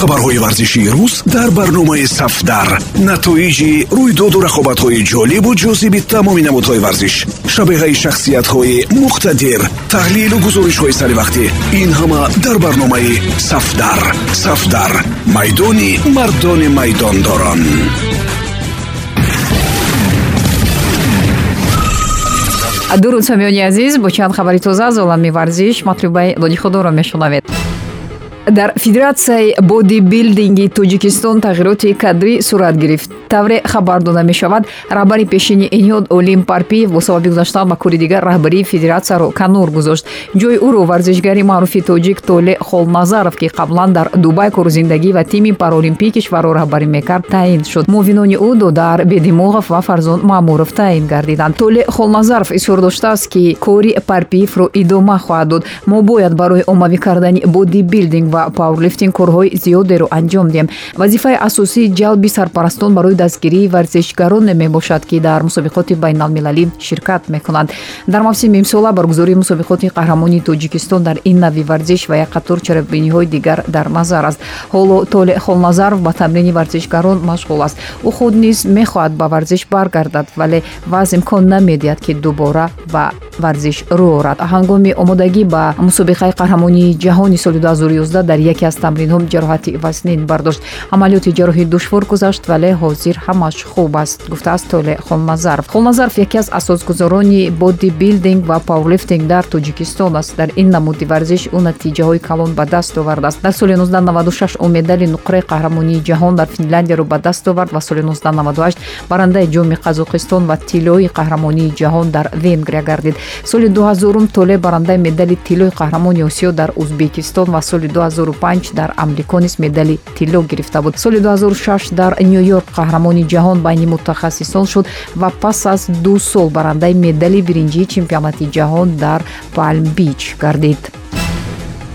хабарҳои варзишии рӯз дар барномаи сафдар. Натоиҷи рӯйдоду рақобатҳои ҷолибу ҷозиби тамоми намудҳои варзиш. Шабеҳаи шахсиятҳои муқтадир. Таҳлилу гузоришҳои саривақтӣ ин ҳама дар барномаи сафдар. Сафдар. Майдони мардони майдондорон. Дуруд самиёни азиз бо чанд хабари тоза аз олами варзиш матлубаи лодиходоро мешунавед дар федератсияи бодибилдинги тоҷикистон тағйироти кадрӣ сурат гирифт. Тавре хабар дода мешавад раҳбари пешини эниҳод олим парпиев бо сабаби гузаштан ба кори дигар раҳбарии федератсияро канор гузошт. Ҷои ӯро варзишгари маъруфи тоҷик толе холназаров ки қаблан дар дубай кору зиндагӣ ва тими паралимпии кишварро раҳбарӣ мекард таъин шуд. Муовинони ӯ додар бедимоғов ва фарзон маъмуров таъин гардиданд. Толе холназаров изҳор доштааст ки кори парпиевро идома хоҳад дод. Мо бояд барои оммавӣ кардани бодибилдинг пауэрлифтинг корҳои зиёдеро анҷом диҳем. Вазифаи асосии ҷалби сарпарастон барои дастгирии варзишгароне мебошад ки дар мусобиқоти байналмилалӣ ширкат мекунанд дар мавсими имсола баргузории мусобиқоти қаҳрамонии тоҷикистон дар ин навъи варзиш ва як қатор чарабиниҳои дигар дар назар аст. Ҳоло толе холназаров ба тамрини варзишгарон машғул аст. Ӯ худ низ мехоҳад ба варзиш баргардад вале вазъ имкон намедиҳад ки дубора ба варзиш рӯ орад. Ҳангоми омодагӣ ба мусобиқаи қаҳрамонии ҷаҳони соли 2011 дар яке аз тамринҳо ҷароҳати вазнин бардошт. Амалиёти ҷарроҳӣ душвор гузашт вале ҳозир ҳамаш хуб аст гуфтааст толе холназаров холназаров яке аз асосгузорони бодибилдинг ва пауэрлифтинг дар тоҷикистон аст. Дар ин намуди варзиш ӯ натиҷаҳои калон ба даст овардааст дар соли 1996 ӯ медали нуқраи қаҳрамонии ҷаҳон дар финляндияро ба даст овард ва соли 1998 барандаи ҷоми қазоқистон ва тиллои қаҳрамонии ҷаҳон дар венгрия гардид. Соли 2000 толе барандаи медали тиллои қаҳрамони осиё дар узбекистон ва соли 2005 дар амрико низ медали тилло гирифта буд. Соли 2006 дар ню-йорк қаҳрамони ҷаҳон байни мутахассисон шуд ва пас аз ду сол барандаи медали биринҷии чемпионати ҷаҳон дар палм бич гардид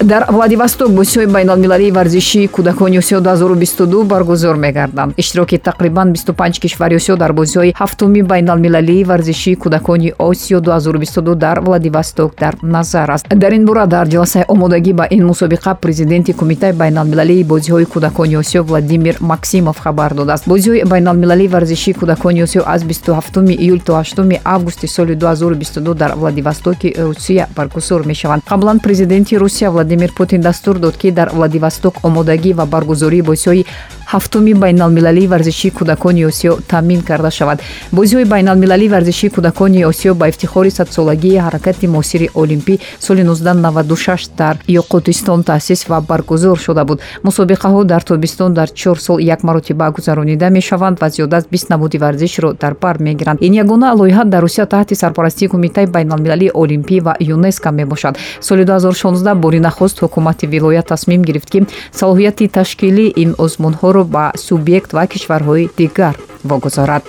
дар владивосток бозиҳои байналмилалии варзишии кӯдакони осиё 2022 баргузор мегарданд. Иштироки тақрибан 25 кишвари осиё дар бозиҳои ҳафтуми байналмилалии варзишии кӯдакони осиё 2022 дар владивосток дар назар аст. Дар ин бора дар ҷаласаи омодагӣ ба ин мусобиқа президенти кумитаи байналмилалии бозиҳои кӯдакони осиё владимир максимов хабар додааст. Бозиҳои байналмилалии варзишии кӯдакони осиё аз 27 июл то 8 августи соли 2022 дар владивостоки русия баргузор мешаванд. Қаблан президенти русия владимир путин дастур дод ки дар владивосток омодагӣ ва баргузории бозиҳои ҳафтуми байналмилалии варзишии кӯдакони осиё таъмин карда шавад. Бозиҳои байналмилалии варзишии кӯдакони осиё ба ифтихори садсолагии ҳаракати муосири олимпӣ соли 1996 дар ёқутистон таъсис ва баргузор шуда буд. Мусобиқаҳо дар тобистон дар чор сол як маротиба гузаронида мешаванд ва зиёда аз бист намуди варзишро дар бар мегиранд. Ин ягона лоиҳа дар русия таҳти сарпарастии кумитаи байналмилалии олимпӣ ва юнеско мебошад. Соли 2016 бори нахуст ҳукумати вилоят тасмим гирифт ки салоҳияти ташкилии ин озмунҳоро ба субъект ва кишварҳои дигар вогузорад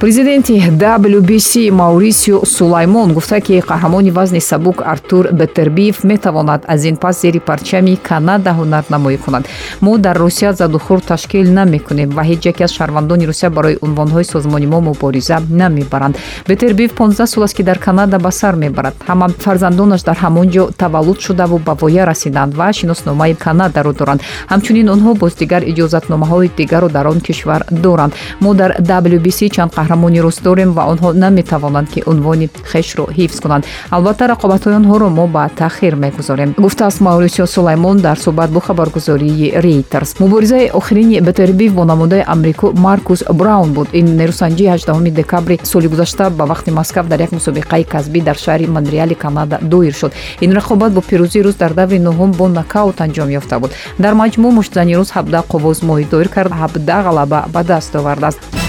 президенти wbc маурисио сулаймон гуфта ки қаҳрамони вазни сабук артур бетербиев метавонад аз ин пас зери парчами канада ҳунарнамоӣ кунад. Мо дар русия задухур ташкил намекунем ва ҳеҷ яке аз шаҳрвандони русия барои унвонҳои созмони мо мубориза намебаранд. Бетербиев 15 сол аст ки дар канада ба сар мебарад. Ҳама фарзандонаш дар ҳамон ҷо таваллуд шудаву ба воя расиданд ва шиносномаи канадаро доранд. Ҳамчунин онҳо боз дигар иҷозатномаҳои дигарро дар он кишвар доранд. Мо дар wbc чанд қаҳрамон қаҳрамони рус дорем ва онҳо наметавонанд ки унвони хешро ҳифз кунанд. Албатта рақобатҳои онҳоро мо ба таъхир мегузорем. Гуфтааст маурисио сулаймон дар суҳбат бо хабаргузории рейтерс муборизаи охирини бетербив бо намудаи амрико маркус браун буд. Ин нерӯсанҷии 18 декабри соли гузашта ба вақти москав дар як мусобиқаи касбӣ дар шаҳри монреали канада доир шуд. Ин рақобат бо пирӯзии рус дар даври нуҳум бо нокаут анҷом ёфта буд. Дар маҷмӯъ муштзани рус 17 қуввозмоҳӣ доир кард 17 ғалаба ба даст овардааст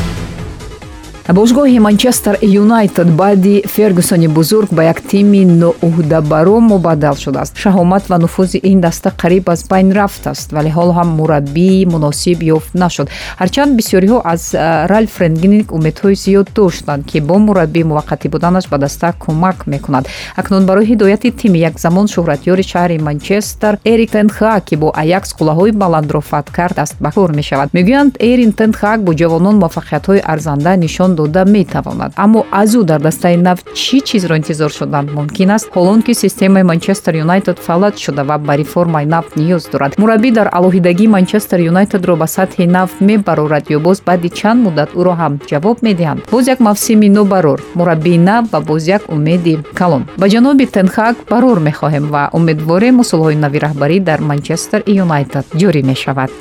бошгоҳи манчестер юнайтед баъди фергюсони бузург ба як тими ноӯҳдабаро мубаддал шудааст. Шаҳомат ва нуфузи ин даста қариб аз байн рафтааст вале ҳол ҳам мураббии муносиб ёфт нашуд. Ҳарчанд бисёриҳо аз ральф ренглинг умедҳои зиёд доштанд ки бо мураббии муваққатӣ буданаш ба даста кӯмак мекунад. Акнун барои ҳидояти тими як замон шӯҳратёри шаҳри манчестер эрик тенхак ки бо аякс қуллаҳои баландро фат кард аст ба кор мешавад. Мегӯянд эрин тенхак бо ҷавонон муваффақиятҳои арзанда нишон дода метавонад. Аммо аз ӯ дар дастаи нав чӣ чизро интизор шудан мумкин аст? Ҳолон ки системаи манчестер юнайтед фалат шуда ва ба реформаи нав ниёз дорад. Мураббӣ дар алоҳидагии манчестер юнайтедро ба сатҳи нав мебарорад ё боз баъди чанд муддат ӯро ҳам ҷавоб медиҳанд. Боз як мавсими нобарор мураббии нав ва боз як умеди калон. Ба ҷаноби тенхак барор мехоҳем ва умедворем усулҳои нави раҳбарӣ дар манчестер юнайтед ҷорӣ мешавад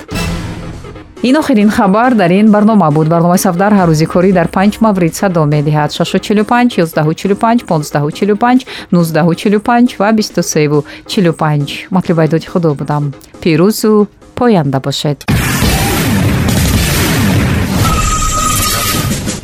ин охирин хабар дар ин барнома буд. Барномаи сафдар ҳаррӯзи корӣ дар панҷ маврид садо медиҳад. 645 145 1545 1945 ва 2345 матлубайдоди худо будам. Пирӯзу поянда бошед